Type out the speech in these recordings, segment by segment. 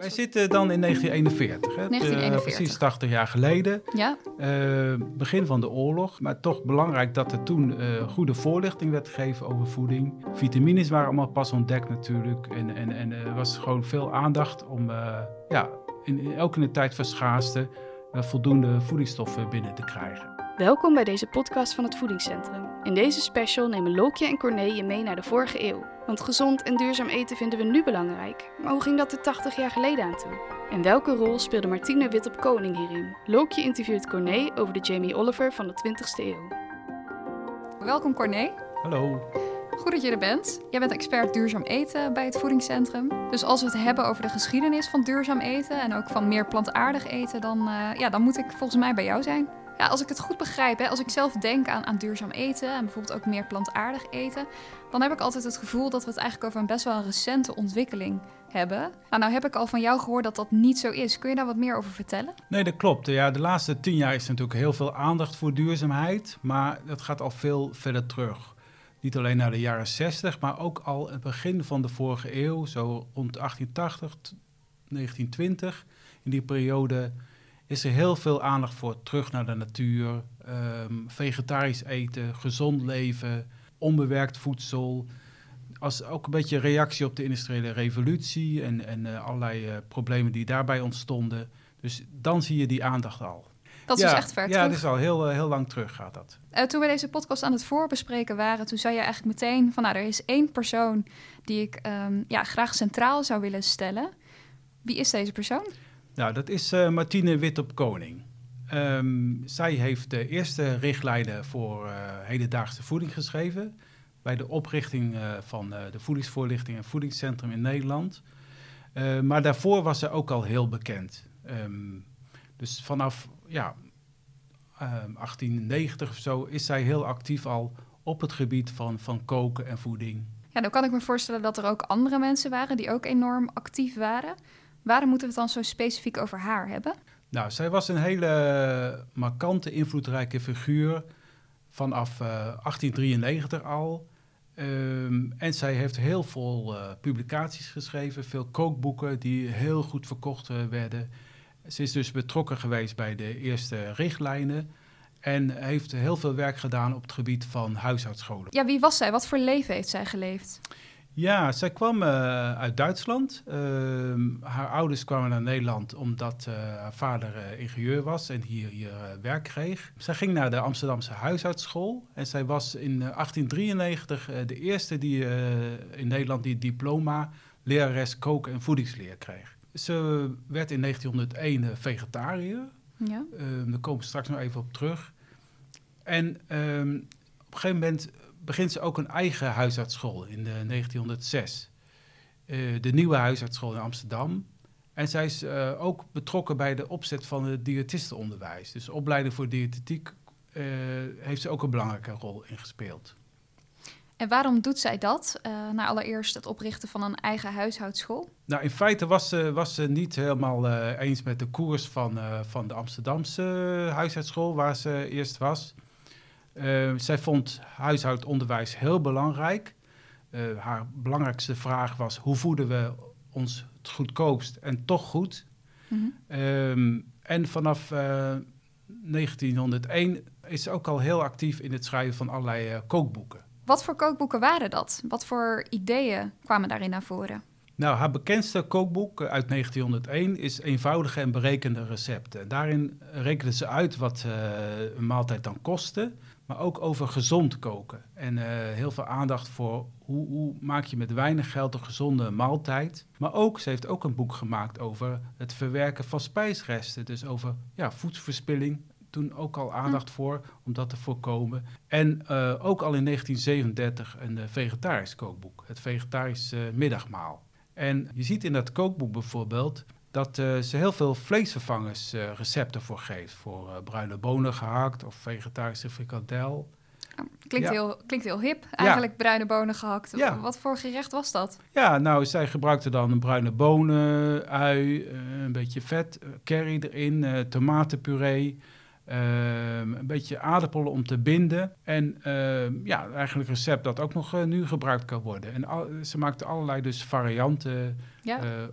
Wij zitten dan in 1941, hè? 1941. Eh, precies 80 jaar geleden. Ja, Eh, begin van de oorlog, maar toch belangrijk dat er toen eh, goede voorlichting werd gegeven over voeding. Vitamines waren allemaal pas ontdekt natuurlijk en, en, en er was gewoon veel aandacht om ja, in, in, ook in de tijd van schaarste voldoende voedingsstoffen binnen te krijgen. Welkom bij deze podcast van het Voedingscentrum. In deze special nemen Lokje en Corné je mee naar de vorige eeuw. Want gezond en duurzaam eten vinden we nu belangrijk. Maar hoe ging dat er 80 jaar geleden aan toe? En welke rol speelde Martine Wit op Koning hierin? Lokje interviewt Corné over de Jamie Oliver van de 20ste eeuw. welkom Corné. Hallo. Goed dat je er bent. Jij bent expert duurzaam eten bij het voedingscentrum. Dus als we het hebben over de geschiedenis van duurzaam eten en ook van meer plantaardig eten, dan, eh, ja, dan moet ik volgens mij bij jou zijn. Ja, als ik het goed begrijp, hè, als ik zelf denk aan, aan duurzaam eten en bijvoorbeeld ook meer plantaardig eten, dan heb ik altijd het gevoel dat we het eigenlijk over een best wel recente ontwikkeling hebben. Maar nou heb ik al van jou gehoord dat dat niet zo is. Kun je daar wat meer over vertellen? Nee, dat klopt. Ja, de laatste tien jaar is natuurlijk heel veel aandacht voor duurzaamheid, maar dat gaat al veel verder terug. Niet alleen naar de jaren 60, maar ook al het begin van de vorige eeuw, zo rond 1880, t- 1920. In die periode is er heel veel aandacht voor terug naar de natuur, ehm, vegetarisch eten, gezond leven, onbewerkt voedsel. Als ook een beetje reactie op de industriële revolutie en, en eh, allerlei eh, problemen die daarbij ontstonden. Dus dan zie je die aandacht al. Dat is ja, dus echt ver Ja, terug. dat is al heel, eh, heel lang terug gaat dat. Toen we deze podcast aan het voorbespreken waren, toen zei je eigenlijk meteen van nou, er is één persoon die ik ehm, ja, graag centraal zou willen stellen. Wie is deze persoon? Nou, dat is eh, Martine Wit op Koning. Ehm, zij heeft de eerste richtlijnen voor eh, hedendaagse voeding geschreven. Bij de oprichting eh, van de Voedingsvoorlichting en Voedingscentrum in Nederland. Eh, maar daarvoor was ze ook al heel bekend. Ehm, dus vanaf ja, ehm, 1890 of zo is zij heel actief al op het gebied van, van koken en voeding. Ja, dan kan ik me voorstellen dat er ook andere mensen waren die ook enorm actief waren. Waarom moeten we het dan zo specifiek over haar hebben? Nou, zij was een hele markante, invloedrijke figuur vanaf eh, 1893 al. Ehm, en zij heeft heel veel eh, publicaties geschreven, veel kookboeken die heel goed verkocht eh, werden. Ze is dus betrokken geweest bij de eerste richtlijnen en heeft heel veel werk gedaan op het gebied van huishoudscholen. Ja, wie was zij? Wat voor leven heeft zij geleefd? Ja, zij kwam eh, uit Duitsland. Ehm, haar ouders kwamen naar Nederland omdat eh, haar vader eh, ingenieur was en hier, hier werk kreeg. Zij ging naar de Amsterdamse huishoudschool en zij was in eh, 1893 eh, de eerste die in Nederland die diploma lerares koken en voedingsleer kreeg. Ze werd in 1901 eh, vegetariër. Ja. Ehm, daar komen we straks nog even op terug. En ehm, op een gegeven moment begint ze ook een eigen huisartsschool in de 1906. Eh, de nieuwe huisartsschool in Amsterdam. En zij is eh, ook betrokken bij de opzet van het diëtistenonderwijs. Dus opleiding voor diëtetiek eh, heeft ze ook een belangrijke rol in gespeeld. En waarom doet zij dat? Nou, allereerst het oprichten van een eigen huishoudschool. Nou, in feite was ze, was ze niet helemaal eens met de koers van, van de Amsterdamse huisartsschool, waar ze eerst was. Eh, zij vond huishoudonderwijs heel belangrijk. Eh, haar belangrijkste vraag was: hoe voeden we ons het goedkoopst en toch goed? Mhm. Ehm, en vanaf eh, 1901 is ze ook al heel actief in het schrijven van allerlei eh, kookboeken. Wat voor kookboeken waren dat? Wat voor ideeën kwamen daarin naar voren? Nou, haar bekendste kookboek eh, uit 1901 is eenvoudige en berekende recepten. Daarin rekende ze uit wat eh, een maaltijd dan kostte, maar ook over gezond koken. En eh, heel veel aandacht voor hoe, hoe maak je met weinig geld een gezonde maaltijd. Maar ook, ze heeft ook een boek gemaakt over het verwerken van spijsresten. Dus over ja, voedselverspilling. Toen ook al aandacht voor om dat te voorkomen. En eh, ook al in 1937 een eh, vegetarisch kookboek, het vegetarisch eh, middagmaal. En je ziet in dat kookboek bijvoorbeeld dat eh, ze heel veel vleesvervangers eh, recepten voor geeft. Voor eh, bruine bonen gehakt of vegetarische frikandel. Nou, Klinkt, Ja. heel, klinkt heel hip, eigenlijk bruine bonen gehakt. Ja. Wat voor gerecht was dat? Ja, nou, zij gebruikte dan bruine bonen, ui, een beetje vet, curry erin, tomatenpuree. Ehm, een beetje aardappelen om te binden. En ehm, ja, eigenlijk een recept dat ook nog eh, nu gebruikt kan worden. En al- ze maakte allerlei dus varianten Ja. eh, eh,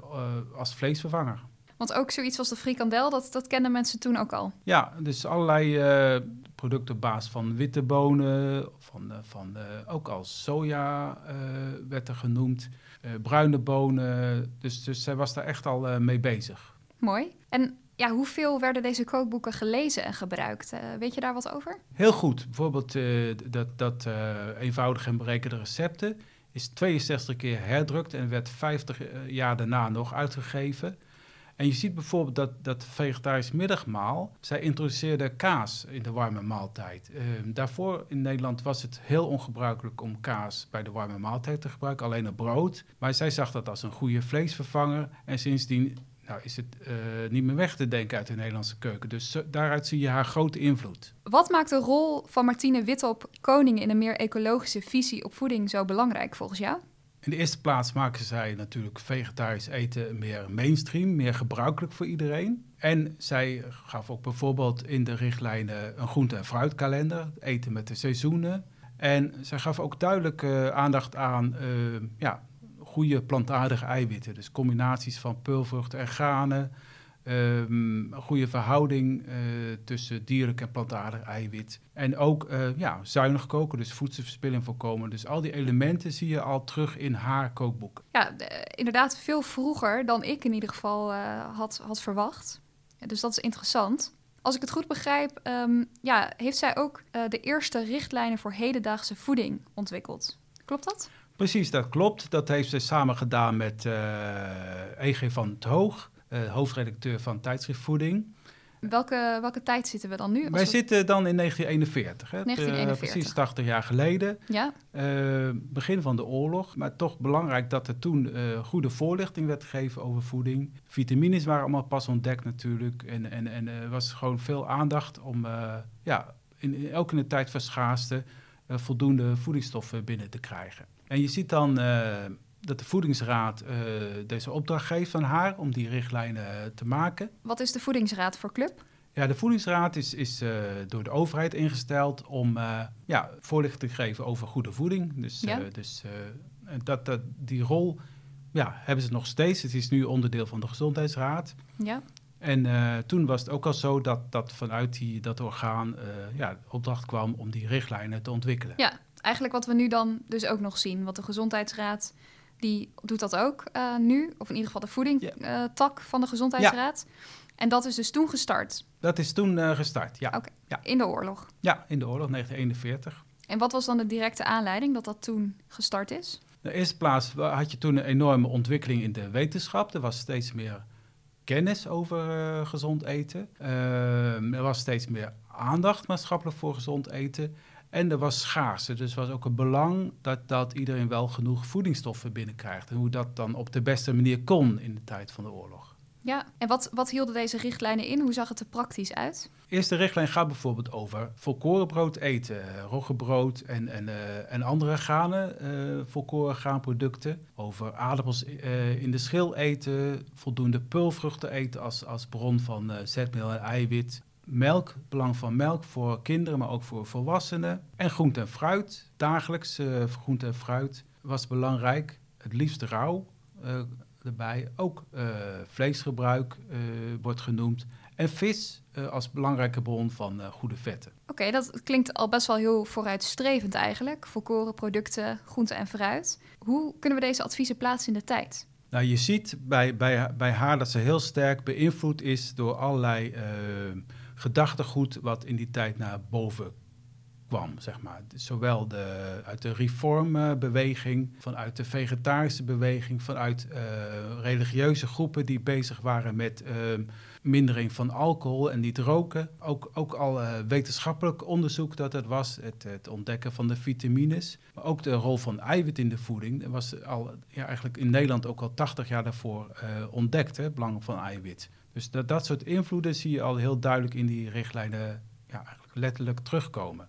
als vleesvervanger. Want ook zoiets als de frikandel, dat, dat kenden mensen toen ook al. Ja, dus allerlei producten op basis van witte bonen, van, van ook als soja werd er genoemd, bruine bonen. Dus, dus zij was daar echt al mee bezig. Mooi. En ja, hoeveel werden deze kookboeken gelezen en gebruikt? Eh, weet je daar wat over? Heel goed. Bijvoorbeeld eh, dat, dat eh, eenvoudige en berekende recepten is 62 keer herdrukt en werd 50 jaar daarna nog uitgegeven. En je ziet bijvoorbeeld dat dat vegetarisch middagmaal, zij introduceerde kaas in de warme maaltijd. Eh, daarvoor in Nederland was het heel ongebruikelijk om kaas bij de warme maaltijd te gebruiken, alleen op brood. Maar zij zag dat als een goede vleesvervanger en sindsdien nou, is het eh, niet meer weg te denken uit de Nederlandse keuken. Dus zo- daaruit zie je haar grote invloed. Wat maakt de rol van Martine Wittop Koning in een meer ecologische visie op voeding zo belangrijk volgens jou? In de eerste plaats maken zij natuurlijk vegetarisch eten meer mainstream, meer gebruikelijk voor iedereen. En zij gaf ook bijvoorbeeld in de richtlijnen een groente- en fruitkalender, eten met de seizoenen. En zij gaf ook duidelijk eh, aandacht aan eh, ja, goede plantaardige eiwitten. Dus combinaties van peulvruchten en granen. een goede verhouding eh, tussen dierlijk en plantaardig eiwit. En ook eh, ja, zuinig koken, dus voedselverspilling voorkomen. Dus al die elementen zie je al terug in haar kookboek. Ja, de- inderdaad veel vroeger dan ik in ieder geval eh, had, had verwacht. Dus dat is interessant. Als ik het goed begrijp, ehm, ja, heeft zij ook de eerste richtlijnen voor hedendaagse voeding ontwikkeld. Klopt dat? Precies, dat klopt. Dat heeft ze samen gedaan met eh EG van het Hoog, eh, hoofdredacteur van Tijdschrift Voeding. Welke, welke tijd zitten we dan nu? Wij we- zitten dan in 1941, hè? 1941. Eh, precies 80 jaar geleden. Ja, begin van de oorlog, maar toch belangrijk dat er toen goede voorlichting werd gegeven over voeding. Vitamines waren allemaal pas ontdekt natuurlijk en, en, en er was gewoon veel aandacht om ja, in, in, ook in de tijd van schaarste voldoende voedingsstoffen binnen te krijgen. En je ziet dan eh, dat de Voedingsraad eh, deze opdracht geeft van haar om die richtlijnen eh, te maken. wat is de voedingsraad voor club? Ja, de Voedingsraad is, is door de overheid ingesteld om eh, ja, voorlichting te geven over goede voeding. Dus, Ja. dus dat, dat, die rol ja, hebben ze nog steeds. Het is nu onderdeel van de Gezondheidsraad. Ja, En toen was het ook al zo dat, dat vanuit die, dat orgaan ja, de opdracht kwam om die richtlijnen te ontwikkelen. ja, eigenlijk wat we nu dan dus ook nog zien. Want de Gezondheidsraad, die doet dat ook eh, nu. Of in ieder geval de voedingtak van de Gezondheidsraad. En dat is dus toen gestart, Dat is toen eh, gestart, ja. Oké. Ja. in de oorlog. ja, in de oorlog 1941. En wat was dan de directe aanleiding dat dat toen gestart is? In de eerste plaats had je toen een enorme ontwikkeling in de wetenschap. Er was steeds meer kennis over eh, gezond eten. Ehm, er was steeds meer aandacht maatschappelijk voor gezond eten. En er was schaarste. Dus was ook een belang dat, dat iedereen wel genoeg voedingsstoffen binnenkrijgt. En hoe dat dan op de beste manier kon in de tijd van de oorlog. Ja, en wat, wat hielden deze richtlijnen in? Hoe zag het er praktisch uit? Eerste richtlijn gaat bijvoorbeeld over volkorenbrood eten, eh, roggebrood en, en, eh, en andere granen, eh volkoren graanproducten. Over aardappels in de schil eten, voldoende peulvruchten eten als, als bron van zetmeel en eiwit. Melk, belang van melk voor kinderen, maar ook voor volwassenen. En groente en fruit, dagelijks eh, groente en fruit was belangrijk. Het liefst rauw eh, erbij. Ook eh, vleesgebruik wordt genoemd. En vis als belangrijke bron van goede vetten. Oké, dat klinkt al best wel heel vooruitstrevend eigenlijk. Volkoren producten, groente en fruit. Hoe kunnen we deze adviezen plaatsen in de tijd? Nou, je ziet bij, bij, bij haar dat ze heel sterk beïnvloed is door allerlei gedachtegoed wat in die tijd naar boven kwam, zeg maar. Zowel de, uit de reformbeweging, vanuit de vegetarische beweging, vanuit eh, religieuze groepen die bezig waren met eh, mindering van alcohol en niet roken. Ook, ook al eh, wetenschappelijk onderzoek dat het was, het, het ontdekken van de vitamines. Maar ook de rol van eiwit in de voeding Dat was al, ja, eigenlijk in Nederland ook al 80 jaar daarvoor eh, ontdekt, het belang van eiwit. Dus dat, dat soort invloeden zie je al heel duidelijk in die richtlijnen ja, eigenlijk letterlijk terugkomen.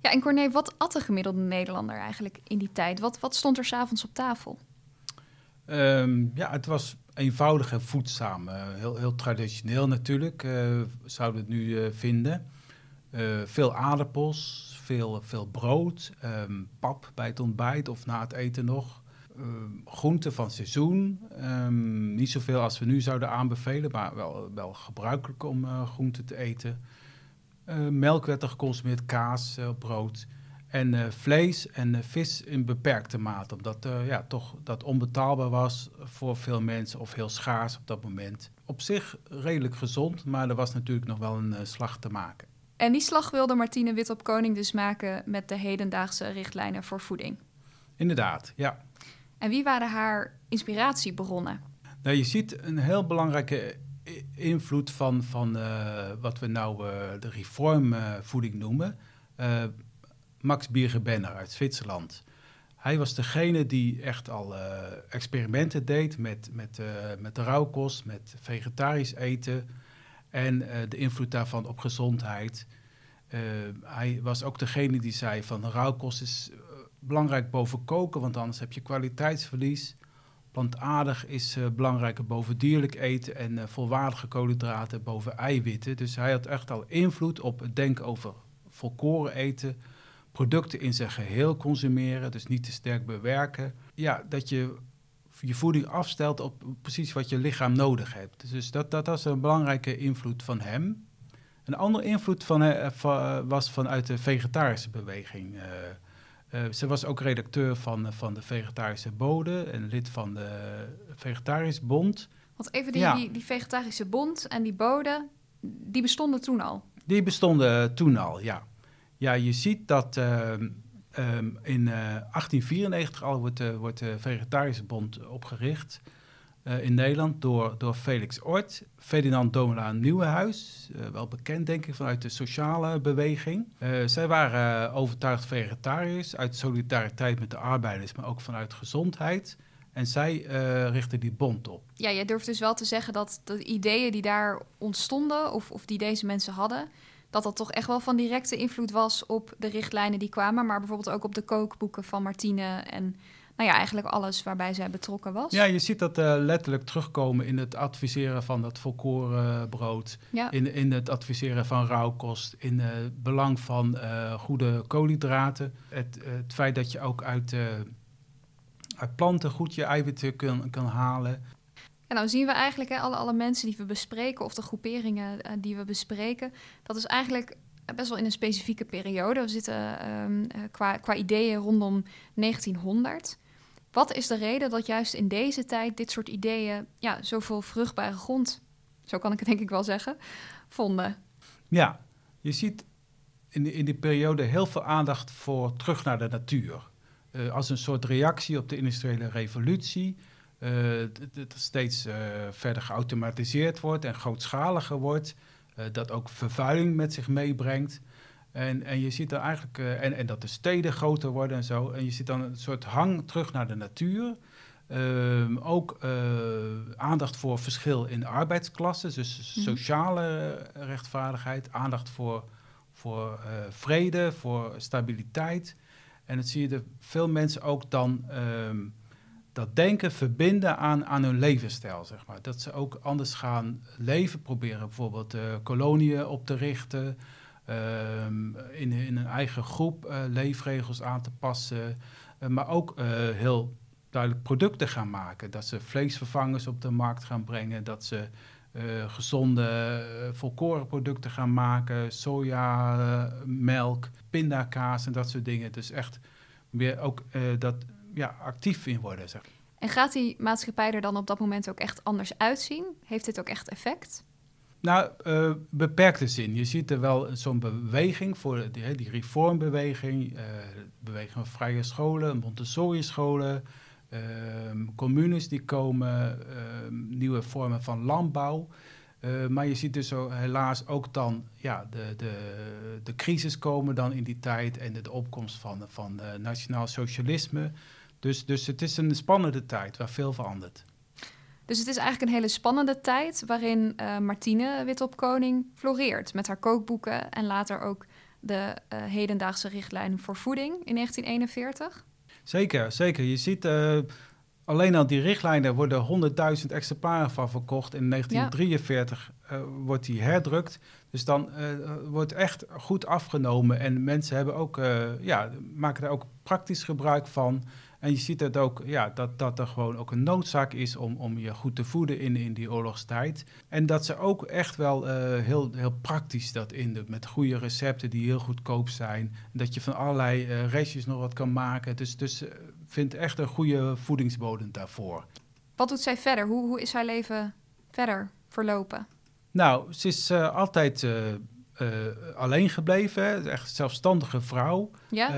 Ja, en Corné, wat at de gemiddelde Nederlander eigenlijk in die tijd? Wat, wat stond er s'avonds op tafel? Ehm, ja, het was eenvoudig en voedzaam. Eh, heel, heel traditioneel natuurlijk, uh, zouden we het nu uh, vinden. veel aardappels, veel, veel brood, um, pap bij het ontbijt of na het eten nog. Um, groenten van seizoen. Um, niet zoveel als we nu zouden aanbevelen, maar wel, wel gebruikelijk om groenten te eten. melk werd er geconsumeerd, kaas, brood. En uh, vlees en uh, vis in beperkte mate, omdat uh, ja, toch dat onbetaalbaar was voor veel mensen of heel schaars op dat moment. Op zich redelijk gezond, maar er was natuurlijk nog wel een slag te maken. En die slag wilde Martine Wit op Koning dus maken met de hedendaagse richtlijnen voor voeding. Inderdaad, ja. En wie waren haar inspiratiebronnen? Nou, je ziet een heel belangrijke invloed van, van wat we nou de reformvoeding noemen Max Biergebenner uit Zwitserland. Hij was degene die echt al uh, experimenten deed met, met, uh, met de rauwkost, met vegetarisch eten en uh, de invloed daarvan op gezondheid. hij was ook degene die zei van rauwkost is belangrijk boven koken, want anders heb je kwaliteitsverlies. Plantaardig is belangrijker boven dierlijk eten en volwaardige koolhydraten boven eiwitten. Dus hij had echt al invloed op het denken over volkoren eten, producten in zijn geheel consumeren, dus niet te sterk bewerken. Ja, dat je je voeding afstelt op precies wat je lichaam nodig hebt. Dus dat, dat was een belangrijke invloed van hem. Een andere invloed van, uh, was vanuit de vegetarische beweging. Uh, ze was ook redacteur van, van de Vegetarische Bode en lid van de Vegetarisch Bond. Want even die, die, die Vegetarische Bond en die Bode, die bestonden toen al? Die bestonden toen al, ja. Ja, je ziet dat ehm, ehm, in 1894 eh, al wordt, wordt de Vegetarische Bond opgericht uh, in Nederland door, door Felix Ort, Ferdinand Domela Nieuwenhuis, wel bekend denk ik vanuit de sociale beweging. zij waren overtuigd vegetariërs uit solidariteit met de arbeiders, maar ook vanuit gezondheid. En zij uh, richtten die bond op. Ja, je durft dus wel te zeggen dat de ideeën die daar ontstonden, of, of die deze mensen hadden, dat dat toch echt wel van directe invloed was op de richtlijnen die kwamen, maar bijvoorbeeld ook op de kookboeken van Martine en nou ja, eigenlijk alles waarbij zij betrokken was. Ja, je ziet dat uh, letterlijk terugkomen in het adviseren van dat volkorenbrood, ja. in, in het adviseren van rauwkost, in het belang van uh, goede koolhydraten, het, het feit dat je ook uit, uh, uit planten goed je eiwitten kan, kan halen. En nou zien we eigenlijk hè, alle, alle mensen die we bespreken of de groeperingen die we bespreken, dat is eigenlijk best wel in een specifieke periode. We zitten um, qua, qua ideeën rondom 1900. Wat is de reden dat juist in deze tijd dit soort ideeën ja, zoveel vruchtbare grond, zo kan ik het denk ik wel zeggen, vonden? Ja, je ziet in, die, in die periode heel veel aandacht voor terug naar de natuur. Uh, als een soort reactie op de industriële revolutie dat het steeds uh, verder geautomatiseerd wordt en grootschaliger wordt. Dat ook vervuiling met zich meebrengt. En, en je ziet dan eigenlijk, uh, en, en dat de steden groter worden en zo. En je ziet dan een soort hang terug naar de natuur. Ehm, ook aandacht voor verschil in arbeidsklassen, dus mhm. sociale rechtvaardigheid, aandacht voor, voor vrede, voor stabiliteit. En dat zie je er veel mensen ook dan um, dat denken verbinden aan, aan hun levensstijl, zeg maar. Dat ze ook anders gaan leven, proberen bijvoorbeeld uh, koloniën op te richten, in, in een eigen groep uh, leefregels aan te passen, uh, maar ook heel duidelijk producten gaan maken. Dat ze vleesvervangers op de markt gaan brengen, dat ze gezonde volkoren producten gaan maken, soja, melk, pindakaas en dat soort dingen. Dus echt weer ook dat ja, actief in worden. Zeg. En gaat die maatschappij er dan op dat moment ook echt anders uitzien? Heeft dit ook echt effect? Nou, uh, beperkte zin. Je ziet er wel zo'n beweging voor die, die reformbeweging, uh, beweging van vrije scholen, Montessori-scholen, uh, communes die komen, ehm, nieuwe vormen van landbouw. Uh, maar je ziet dus zo helaas ook dan ja, de, de, de crisis komen dan in die tijd en de, de opkomst van, van nationaal socialisme. Dus, dus het is een spannende tijd waar veel verandert. Dus het is eigenlijk een hele spannende tijd waarin uh, Martine Witopkoning floreert met haar kookboeken en later ook de uh, hedendaagse richtlijn voor voeding in 1941. Zeker, zeker. Je ziet uh, alleen al die richtlijnen worden 100.000 exemplaren van verkocht. In 1943 uh, wordt die herdrukt. Dus dan wordt echt goed afgenomen. En mensen hebben ook, ja, maken daar ook praktisch gebruik van. En je ziet het ook, ja, dat, dat er gewoon ook een noodzaak is om, om je goed te voeden in, in die oorlogstijd. En dat ze ook echt wel uh, heel, heel praktisch dat in de, met goede recepten die heel goedkoop zijn. Dat je van allerlei uh, restjes nog wat kan maken. Dus, dus uh, vindt echt een goede voedingsbodem daarvoor. Wat doet zij verder? Hoe, hoe is haar leven verder verlopen? Nou, ze is altijd uh, alleen gebleven, echt zelfstandige vrouw. Ja,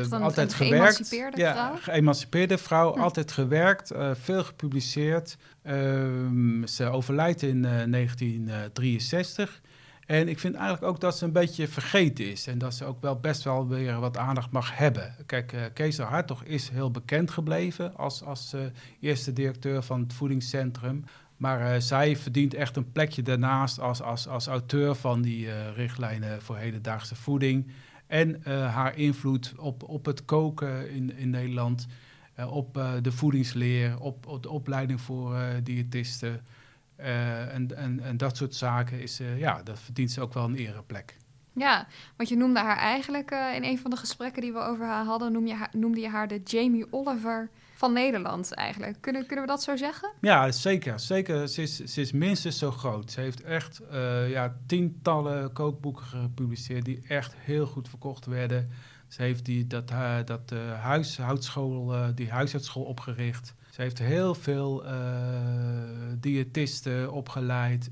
uh, altijd een gewerkt. Geëmancipeerde ja, vrouw? geëmancipeerde vrouw, hm. altijd gewerkt, uh, veel gepubliceerd. Ehm, ze overlijdt in 1963. En ik vind eigenlijk ook dat ze een beetje vergeten is. En dat ze ook wel best wel weer wat aandacht mag hebben. Kijk, Kees Hartog is heel bekend gebleven als, als eerste directeur van het voedingscentrum. Maar uh, zij verdient echt een plekje daarnaast als, als, als auteur van die uh, richtlijnen voor hedendaagse voeding. En uh, haar invloed op, op het koken in, in Nederland, op de voedingsleer, op, op de opleiding voor diëtisten. en, en, en dat soort zaken, is, ja, dat verdient ze ook wel een ereplek. Ja, want je noemde haar eigenlijk in een van de gesprekken die we over haar hadden, noem je haar, noemde je haar de Jamie Oliver van Nederland eigenlijk. Kunnen, kunnen we dat zo zeggen? Ja, zeker. zeker. Ze, is, ze is minstens zo groot. Ze heeft echt uh, ja, tientallen kookboeken gepubliceerd die echt heel goed verkocht werden. Ze heeft die, dat, uh, dat uh, huishoudschool, die huishoudschool opgericht. Ze heeft heel veel diëtisten opgeleid.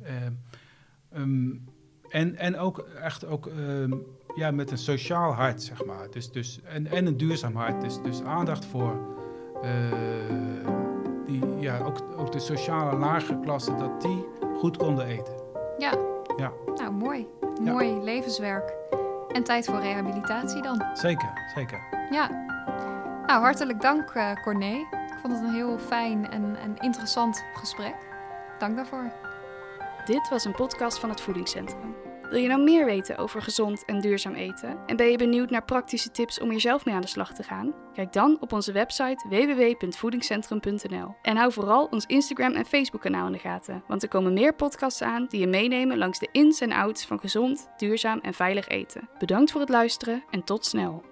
Um, en, en ook echt ook, um, ja, met een sociaal hart, zeg maar. Dus, dus, en, en een duurzaam hart. Dus, dus aandacht voor die, ja, ook, ook de sociale lage klassen, dat die goed konden eten. Ja. ja. Nou, mooi. Mooi ja. levenswerk. En tijd voor rehabilitatie dan. Zeker, zeker. Ja. Nou, hartelijk dank uh, Corné. Ik vond het een heel fijn en, en interessant gesprek. Dank daarvoor. Dit was een podcast van het Voedingscentrum. Wil je nou meer weten over gezond en duurzaam eten? En ben je benieuwd naar praktische tips om hier zelf mee aan de slag te gaan? Kijk dan op onze website www.voedingscentrum.nl. En hou vooral ons Instagram en Facebook kanaal in de gaten, want er komen meer podcasts aan die je meenemen langs de ins en outs van gezond, duurzaam en veilig eten. Bedankt voor het luisteren en tot snel.